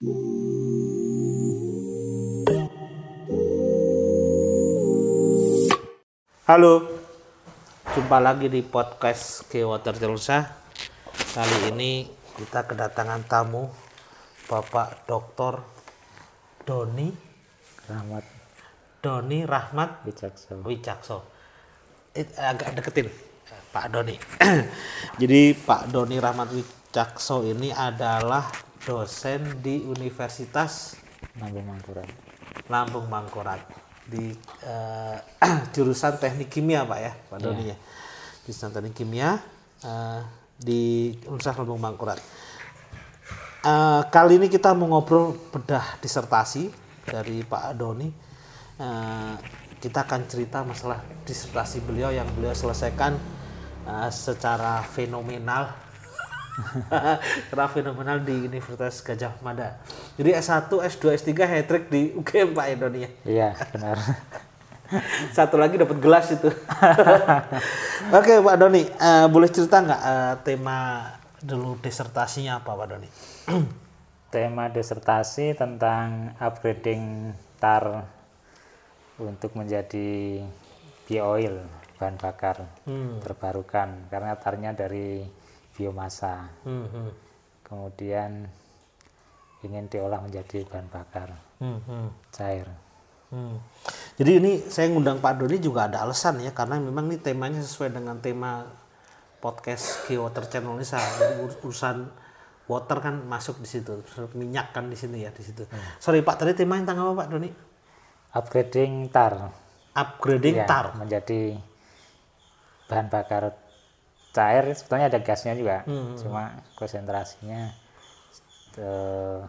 Halo, jumpa lagi di podcast Water Telusa. Kali ini kita kedatangan tamu Bapak Dr. Doni Rahmat Doni Rahmat Wicakso. Wicakso. Eh, agak deketin Pak Doni. Jadi Pak Doni Rahmat Wicakso ini adalah dosen di Universitas Nambung Mangkurat. Lampung Mangkurat. Di eh, jurusan teknik kimia pak ya pak Doni ya. Jurusan teknik kimia eh, di Universitas Lampung Mangkurat. Eh, kali ini kita mau ngobrol bedah disertasi dari Pak Doni. Eh, kita akan cerita masalah disertasi beliau yang beliau selesaikan eh, secara fenomenal karena fenomenal di Universitas Gajah Mada. Jadi S1, S2, S3 hat-trick di UGM Pak Indonesia. Iya, benar. Satu lagi dapat gelas itu. Oke Pak Doni, eh, boleh cerita nggak eh, tema dulu disertasinya apa Pak Doni? Tema disertasi tentang upgrading tar untuk menjadi bioil bahan bakar terbarukan karena tarnya dari biomasa. Hmm, hmm, Kemudian ingin diolah menjadi bahan bakar hmm, hmm, cair. hmm. Jadi ini saya ngundang Pak Doni juga ada alasan ya karena memang ini temanya sesuai dengan tema podcast Water Channel ini saya jadi ur- urusan water kan masuk di situ, minyak kan di sini ya di situ. Sorry Pak tadi temanya tentang apa Pak Doni? Upgrading tar Upgrading ya, tar. menjadi bahan bakar cair sebetulnya ada gasnya juga cuma konsentrasinya eh,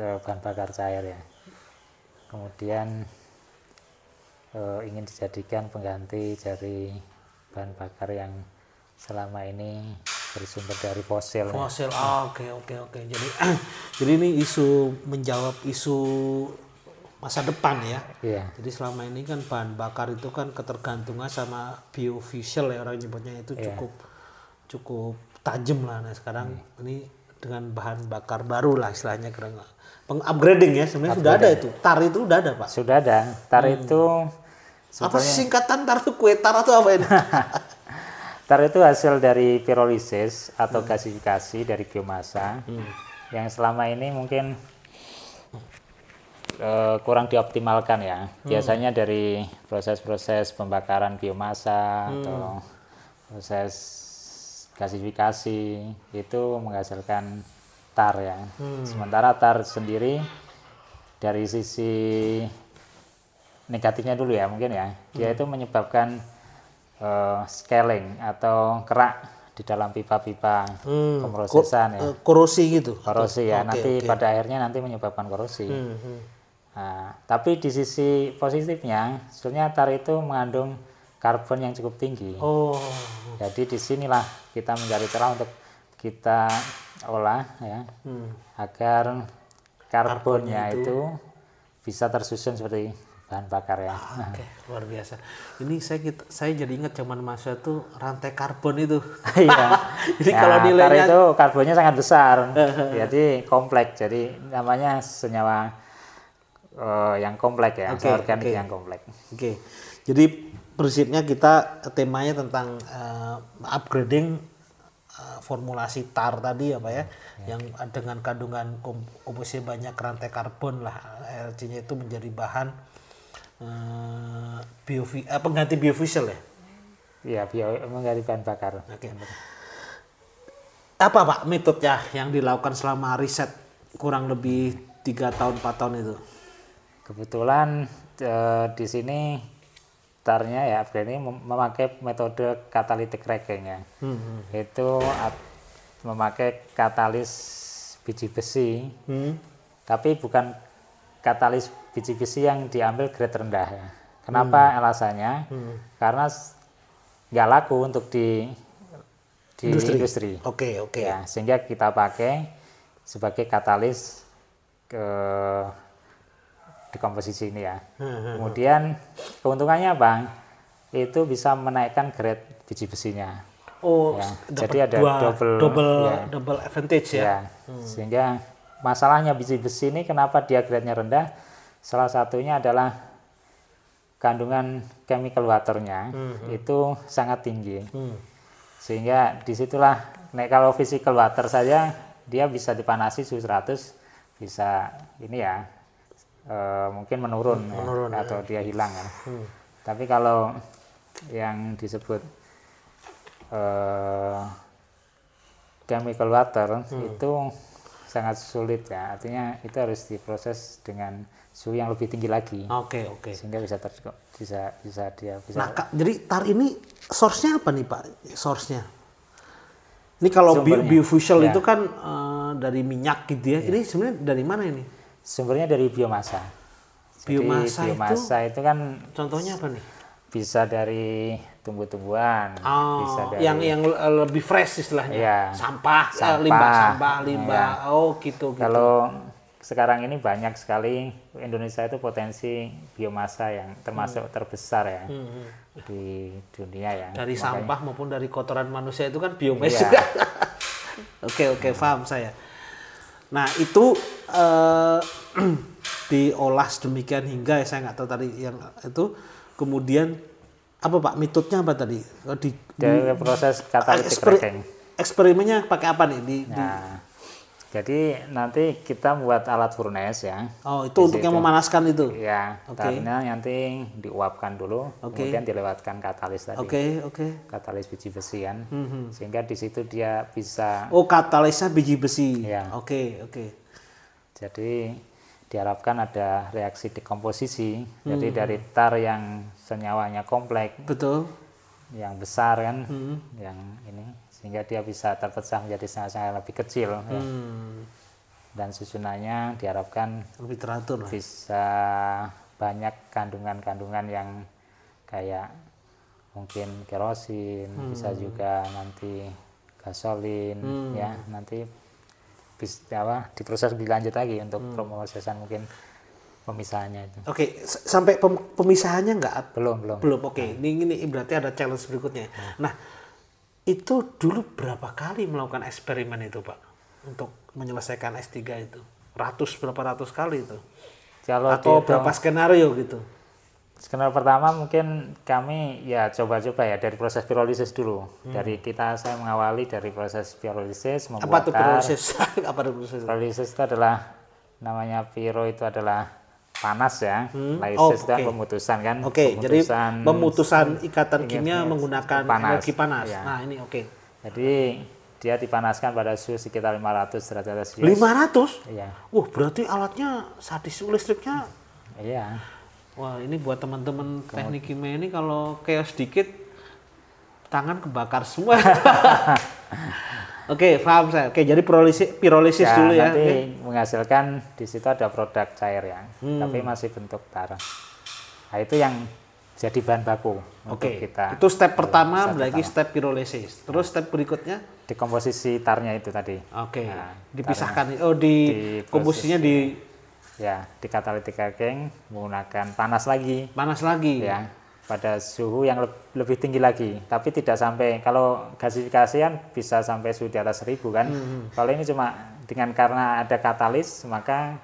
eh, bahan bakar cair ya kemudian eh, ingin dijadikan pengganti dari bahan bakar yang selama ini bersumber dari fosil. Fosil. Ah, Oke oke oke. Jadi jadi ini isu menjawab isu masa depan ya. iya. Jadi selama ini kan bahan bakar itu kan ketergantungan sama biodiesel ya orang nyebutnya itu cukup cukup tajam lah. Nah sekarang ini dengan bahan bakar baru lah istilahnya keren pengupgrading ya. Sebenarnya sudah ada itu. Tar itu udah ada pak. sudah ada. Tar itu Apa sih singkatan tar itu? Kue tar atau apa ini? Tar itu hasil dari pirolisis atau gasifikasi dari biomasa yang selama ini mungkin eh, kurang dioptimalkan ya. Biasanya dari proses-proses pembakaran biomasa atau proses gasifikasi itu menghasilkan tar ya. Sementara tar sendiri dari sisi negatifnya dulu ya mungkin ya. Dia itu menyebabkan eh, scaling atau kerak di dalam pipa-pipa pemrosesan ya. Eh, Korosi gitu. Korosi ya. Oke, nanti oke. pada akhirnya nanti menyebabkan korosi. Hmm, hmm. Nah, tapi di sisi positifnya, sebenarnya tar itu mengandung karbon yang cukup tinggi. Oh. Jadi di sinilah kita mencari celah untuk kita olah ya, Hmm. agar karbonnya itu bisa tersusun seperti bahan bakar ya. Oke, luar biasa. Ini saya kita, saya jadi ingat zaman masa itu rantai karbon itu. Iya. Jadi Ya, kalau tar nilainya itu karbonnya sangat besar, jadi kompleks. Jadi namanya senyawa eh, yang kompleks ya, senyawa organik oke. yang kompleks. Oke. Jadi prinsipnya kita temanya tentang eh, upgrading eh, formulasi tar tadi ya Pak ya, yang dengan kandungan kom- komposisi banyak rantai karbon lah LC-nya itu menjadi bahan eh, biofi eh, pengganti biodiesel ya. Iya, bio mengganti bahan bakar. Oke. Apa Pak metodenya yang dilakukan selama riset kurang lebih tiga tahun 4 tahun itu? Kebetulan eh, di sini tarnya ya upgrade ini mem- memakai metode catalytic cracking ya. Hmm, Itu at- memakai katalis biji besi, Hmm. tapi bukan katalis biji besi yang diambil grade rendah ya. Kenapa Hmm. alasannya? Karena s- nggak laku untuk di di Industri. industri. Oke oke. Ya, sehingga kita pakai sebagai katalis ke dekomposisi ini ya. Hmm, Kemudian keuntungannya apa? Itu bisa menaikkan grade biji besinya. Oh, Ya, jadi ada dua, double- double ya. double advantage ya. Ya, sehingga masalahnya biji besi ini kenapa dia grade-nya rendah? Salah satunya adalah kandungan chemical waternya itu sangat tinggi. Hmm. Sehingga di situlah, nek kalau physical water saja dia bisa dipanasi suhu 100 bisa ini ya eh, mungkin menurun, ya, menurun, atau dia hilang kan. Tapi kalau yang disebut eh, chemical water itu sangat sulit ya. Artinya itu harus diproses dengan suhu yang lebih tinggi lagi Oke, oke. sehingga bisa ter, bisa bisa dia bisa Nah, Kak, jadi tar ini source-nya apa nih, Pak? Source-nya. Ini kalau Sumbernya. biofuel Ya. itu kan eh, dari minyak gitu ya. Ini sebenarnya dari mana ini? Sumbernya dari biomasa. Jadi Biomasa itu- biomasa itu kan Contohnya apa nih? bisa dari tumbuh-tumbuhan, Oh, bisa dari yang yang le- lebih fresh istilahnya. Iya. Sampah, eh, Sampah. limbah sampah, limbah. Iya. Oh, gitu gitu. Kalau sekarang ini banyak sekali Indonesia itu potensi biomasa yang Hmm. termasuk terbesar ya di dunia ya. dari Makanya- sampah maupun dari kotoran manusia itu kan biomes Iya. Oke, oke, paham saya. Nah, itu eh, diolah sedemikian hingga ya saya nggak tahu tadi yang itu kemudian apa Pak metodenya apa tadi? Oh, Di, dari proses catalytic eksperi- cracking. eksperimennya pakai apa nih? Di, di- Nah, jadi nanti kita buat alat furnace ya. oh, itu untuk yang memanaskan itu. Ya, Oke. tarnya nanti diuapkan dulu, Oke. kemudian dilewatkan katalis tadi. Oke, oke. Katalis biji besi kan. Sehingga di situ dia bisa Oh, katalisnya biji besi. Iya. Oke, oke. Jadi diharapkan ada reaksi dekomposisi. Jadi Hmm. dari tar yang senyawanya kompleks, Betul. yang besar kan, Hmm. yang ini sehingga dia bisa terpecah menjadi senyawa lebih kecil ya. Hmm, dan susunannya diharapkan lebih teratur lah. bisa banyak kandungan-kandungan yang kayak mungkin kerosin bisa juga nanti gasolin ya nanti bisa apa diproses lebih lanjut lagi untuk pemrosesan mungkin pemisahannya itu. Oke, s- sampai pem- pemisahannya nggak belum belum. Belum oke. Ini ini berarti ada challenge berikutnya. Nah. Itu dulu berapa kali melakukan eksperimen itu pak? Untuk menyelesaikan S3 itu? Ratus berapa ratus kali itu? Kalau atau berapa skenario gitu skenario pertama mungkin kami ya coba-coba ya dari proses pirolisis dulu dari kita saya mengawali dari proses pirolisis apa membuat tuh tar. proses apa tuh proses Pyrolysis itu adalah namanya pyro itu adalah panas ya. Oh, Lysis itu oke. pemutusan kan. oke jadi Pemutusan. ikatan kimia menggunakan panas. energi panas Iya. nah ini oke Jadi dia dipanaskan pada suhu sekitar 500 derajat Celcius. 500 Iya. wah berarti alatnya sadis listriknya Iya. Wah ini buat teman-teman teknik kimia ini kalau chaos sedikit tangan kebakar semua. Oke, paham saya. Oke, jadi pirolisis, pirolisis Ya, dulu ya. nanti Oke. menghasilkan di situ ada produk cair ya, Hmm. tapi masih bentuk tar. Nah, itu yang jadi bahan baku untuk Oke, kita itu step pertama step lagi step pirolisis. Terus step berikutnya, dekomposisi tarnya itu tadi. oke, Nah, dipisahkan. Oh, di, Di komposisinya di Ya, di catalytic cracking menggunakan panas lagi. panas lagi. ya pada suhu yang leb- lebih tinggi lagi tapi tidak sampai kalau gasifikasi kan bisa sampai suhu di atas 1000 kan kalau ini cuma dengan karena ada katalis maka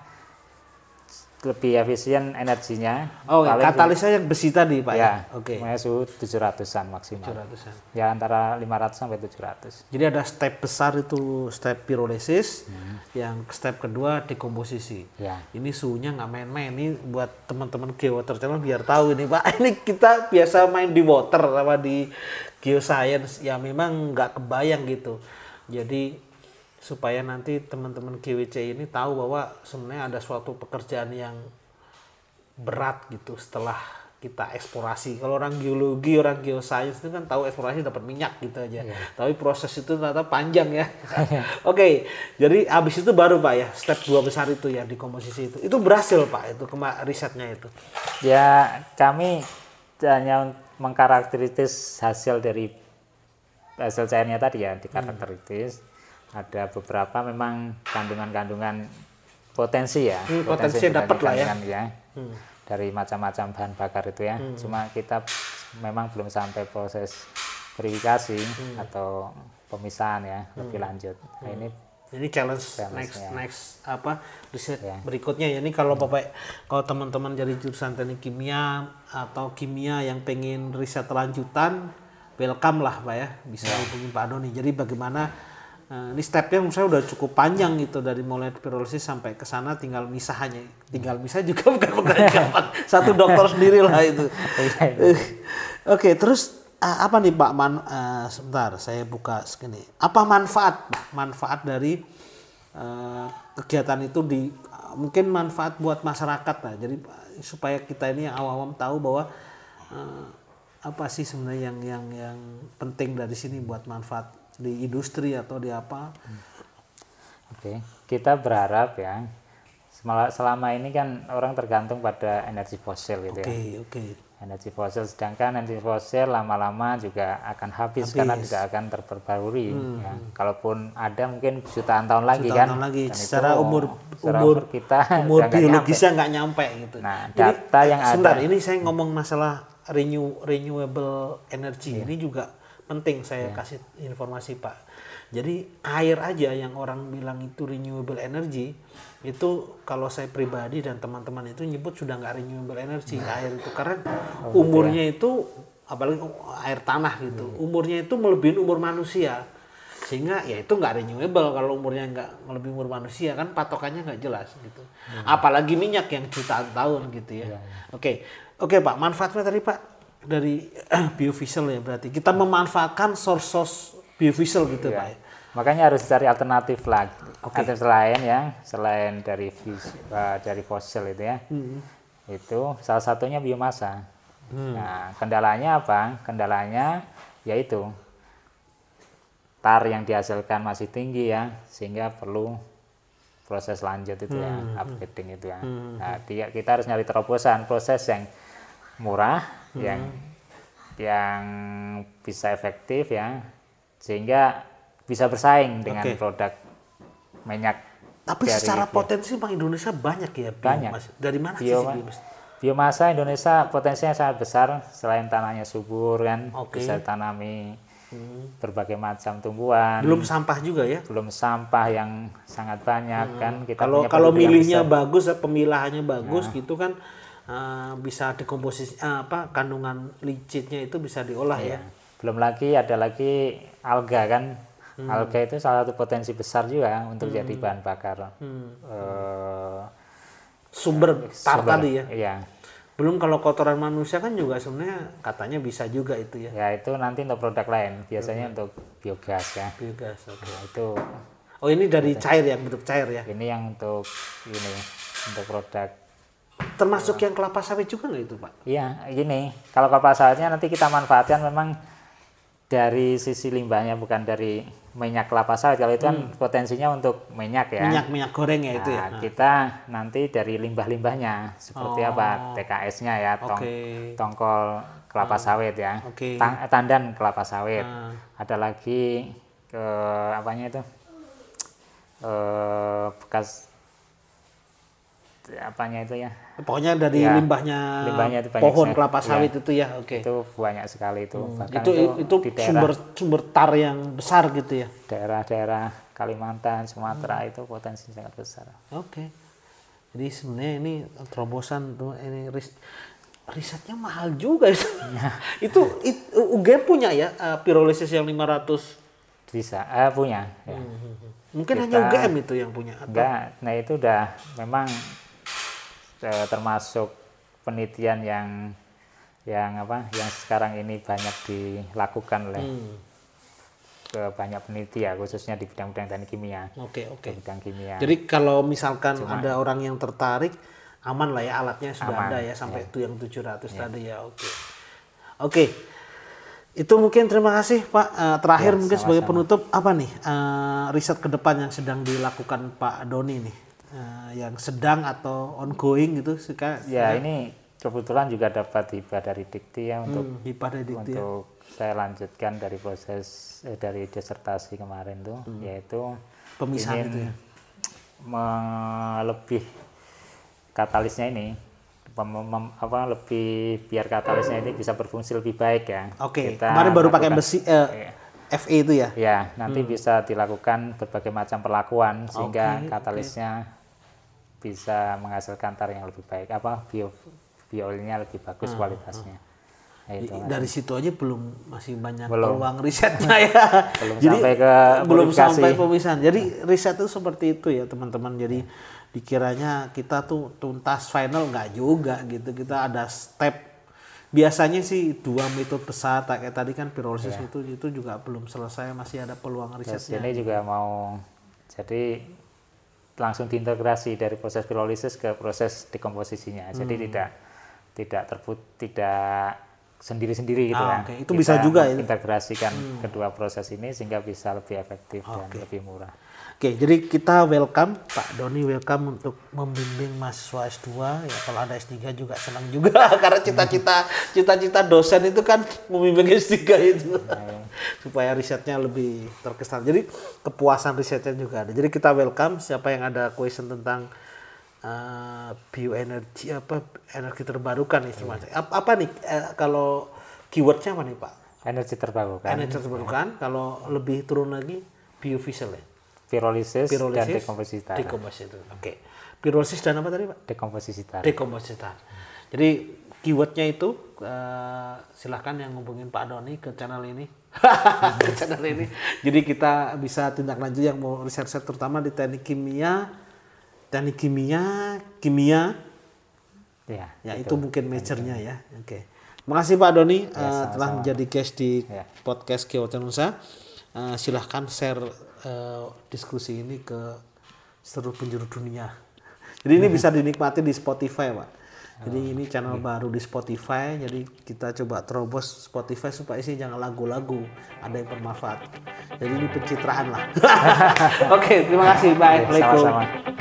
lebih efisien energinya Oh, ya, Paling katalisnya yang besi tadi, Pak ya. ya Oke. makanya suhu 700-an maksimal 700-an. ya antara 500 sampai 700 Jadi ada step besar itu step pirolisis, Hmm. yang step kedua dekomposisi. ya Ini suhunya nggak main-main. Ini buat teman-teman Geowater Channel biar tahu ini Pak. Ini kita biasa main di water sama di geoscience ya memang nggak kebayang gitu. Jadi supaya nanti teman-teman GWC ini tahu bahwa sebenarnya ada suatu pekerjaan yang berat gitu setelah kita eksplorasi. Kalau orang geologi, orang geoscience itu kan tahu eksplorasi dapat minyak gitu aja. Tapi proses itu ternyata panjang ya. Oke, jadi habis itu baru Pak ya, step dua besar itu ya di komposisi itu. Itu berhasil Pak itu risetnya itu. ya kami hanya mengkarakteritis hasil dari hasil cairnya tadi ya dikarakteritis ada beberapa memang kandungan-kandungan potensi ya Hmm, potensi yang dapat lah ya. ya dari macam-macam bahan bakar itu ya Hmm. cuma kita memang belum sampai proses verifikasi Hmm. atau pemisahan ya lebih lanjut nah, ini Jadi challenge, Challenge, next ya. next apa riset Ya. berikutnya ya. Ini kalau bapak kalau teman-teman dari jurusan teknik kimia atau kimia yang pengen riset lanjutan, welcome lah pak ya bisa Ya. hubungi Pak Doni. Jadi bagaimana eh, ini stepnya menurut saya udah cukup panjang gitu dari mulai pirolisis sampai ke sana tinggal misah hanya tinggal misah juga bukan pekerjaan gampang. satu dokter sendiri lah itu. Eh, Oke, terus uh, apa nih Pak man uh, sebentar saya buka segini. Apa manfaat Pak? Manfaat dari uh, kegiatan itu di uh, mungkin manfaat buat masyarakat lah. Jadi supaya kita ini yang awam-awam tahu bahwa uh, apa sih sebenarnya yang yang yang penting dari sini buat manfaat di industri atau di apa? Oke, kita berharap ya selama ini kan orang tergantung pada energi fosil gitu Oke, ya. oke. Energi fosil sedangkan energi fosil lama-lama juga akan habis, karena tidak akan terperbarui ya. Kalaupun ada mungkin jutaan tahun lagi Jutaan kan. tahun lagi Dan secara itu umur secara umur kita umur udah nggak nyampe. biologisnya nggak nyampe gitu. Nah, Jadi, data yang sebentar, ada ini saya ngomong masalah renew renewable energy Iya. ini juga penting saya kasih informasi Pak. Jadi air aja yang orang bilang itu renewable energy itu kalau saya pribadi dan teman-teman itu nyebut sudah nggak renewable energy Nah. air itu. Karena Oh, umurnya itu apalagi air tanah gitu Hmm. umurnya itu melebihi umur manusia. Sehingga ya itu nggak renewable kalau umurnya nggak melebihi umur manusia kan patokannya nggak jelas gitu. Apalagi minyak yang jutaan tahun gitu ya. Oke oke pak. Manfaatnya tadi pak dari biodiesel ya berarti kita memanfaatkan source-source biodiesel gitu Iya. pak ya. Makanya harus cari alternatif lagi. Alternatif lain ya, selain dari fis- eh, dari fosil itu ya. Hmm. Itu salah satunya biomasa. Nah, kendalanya apa? Kendalanya yaitu tar yang dihasilkan masih tinggi ya, sehingga perlu proses lanjut itu ya, upgrading itu ya. Nah, dia- kita harus nyari terobosan proses yang murah, yang yang bisa efektif ya, sehingga bisa bersaing dengan Oke. produk minyak. tapi dari secara bio- potensi bang Indonesia banyak ya Banyak. biomasa. dari mana sih Bioma- biomasa? biomasa Indonesia potensinya sangat besar selain tanahnya subur kan Oke. bisa tanami berbagai macam tumbuhan belum sampah juga ya belum sampah yang sangat banyak kan kita kalau punya kalau milihnya besar. bagus ya, pemilahannya bagus Nah. gitu kan eh, bisa dekomposisi eh, apa kandungan licitnya itu bisa diolah ya. Belum lagi ada lagi alga kan. Hmm. alga itu salah satu potensi besar juga untuk jadi bahan bakar. Hmm. Eh, sumber tar sumber- tadi ya. Iya. Belum kalau kotoran manusia kan juga sebenarnya katanya bisa juga itu ya. Ya itu nanti untuk produk lain. Biasanya untuk biogas ya. Biogas oke. Nah, itu oh ini dari cair ya bentuk cair ya? Ini yang untuk ini untuk produk termasuk yang kelapa sawit juga nggak itu pak Iya, gini, kalau kelapa sawitnya nanti kita manfaatkan memang dari sisi limbahnya bukan dari minyak kelapa sawit. Kalau itu kan potensinya untuk minyak ya. Hmm. minyak minyak goreng ya itu ya Nah, kita nanti dari limbah-limbahnya seperti apa TKS-nya ya, tong- Oh. Oke. tongkol kelapa sawit ya, Oke. Tang- eh, tandan kelapa sawit. Ah. Ada lagi ke apanya itu eh, bekas apanya itu ya pokoknya dari Ya, limbahnya, limbahnya itu pohon sekali. kelapa Iya. sawit itu ya oke itu banyak sekali itu bahkan itu itu, di daerah sumber sumber tar yang besar gitu ya daerah-daerah Kalimantan Sumatera itu potensi sangat besar Oke. Jadi sebenarnya ini terobosan tuh ini ris- risetnya mahal juga itu. itu, it- UGM punya ya uh, pirolisis yang 500. bisa eh, punya ya. Mungkin Kita- hanya UGM itu yang punya atau enggak nah itu udah memang eh, termasuk penelitian yang yang apa yang sekarang ini banyak dilakukan oleh Hmm, ke banyak peneliti ya khususnya di bidang-bidang teknik kimia Oke, oke. di bidang kimia Jadi kalau misalkan ada orang yang tertarik aman lah ya alatnya sudah Aman, ada ya sampai itu yang 700 tadi ya. Oke. Oke. Itu mungkin terima kasih Pak. Eh, terakhir mungkin sebagai penutup apa nih eh, riset ke depan yang sedang dilakukan Pak Doni nih? Eh, yang sedang atau ongoing gitu suka ya ini kebetulan juga dapat hibah dari Dikti ya untuk hmm, hibah dari Dikti ya. untuk saya lanjutkan dari proses eh, dari disertasi kemarin tuh yaitu Pemisahan itu ya. lebih katalisnya ini pem- mem- apa lebih biar katalisnya ini bisa berfungsi lebih baik ya Oke, Kita kemarin baru pakai besi eh, Iya. FE itu ya. Ya, nanti bisa dilakukan berbagai macam perlakuan sehingga Oke, katalisnya bisa menghasilkan tar yang lebih baik. Apa bio bioilnya lebih bagus kualitasnya. Nah, itu. Dari situ aja belum masih banyak Belum. peluang risetnya ya. Belum sampai ke belum publikasi. sampai pemisahan. Jadi riset itu seperti itu ya teman-teman. Jadi dikiranya kita tuh tuntas final nggak juga gitu. Kita ada step biasanya sih dua metode besar kayak tadi kan pirolisis itu itu juga belum selesai masih ada peluang Terus risetnya. ini juga mau jadi langsung diintegrasi dari proses pirolisis ke proses dekomposisinya. Jadi Hmm. tidak tidak terput tidak sendiri-sendiri gitu Ah, kan. oke. Itu bisa juga ya? Hmm. Integrasikan kedua proses ini sehingga bisa lebih efektif dan lebih murah. Oke, jadi kita welcome Pak Doni welcome untuk membimbing mahasiswa S2 ya kalau ada S3 juga senang juga karena cita-cita cita-cita dosen itu kan membimbing S3 itu supaya risetnya lebih terkesan. Jadi kepuasan risetnya juga ada. Jadi kita welcome siapa yang ada question tentang uh, bioenergi apa energi terbarukan istilahnya. Apa, apa nih eh, kalau keywordnya apa nih Pak? Energi terbarukan, Energi terbarukan. Kalau lebih turun lagi biofisel ya. pirolisis, dan Pirolisis, dekomposisi tar. dekomposisi. Oke. Pirolisis dan apa tadi Pak? Dekomposisi tar. Dekomposisi. Jadi keywordnya itu eh, silahkan yang ngubungin Pak Doni ke channel ini. ke channel ini. Jadi kita bisa tindak lanjut yang mau riset-riset terutama di teknik kimia, teknik kimia, kimia, Ya, ya itu mungkin majornya ya. Oke. Makasih Pak Doni eh, telah menjadi guest di Ya. podcast Kewotan Nusa. Eh, silahkan share eh, diskusi ini ke seluruh penjuru dunia. Jadi ini bisa dinikmati di Spotify, Pak. Jadi ini channel baru di Spotify. Jadi kita coba terobos Spotify supaya sih jangan lagu-lagu, ada yang bermanfaat. Jadi ini pencitraan lah. Oke, terima kasih. Bye. Sama-sama.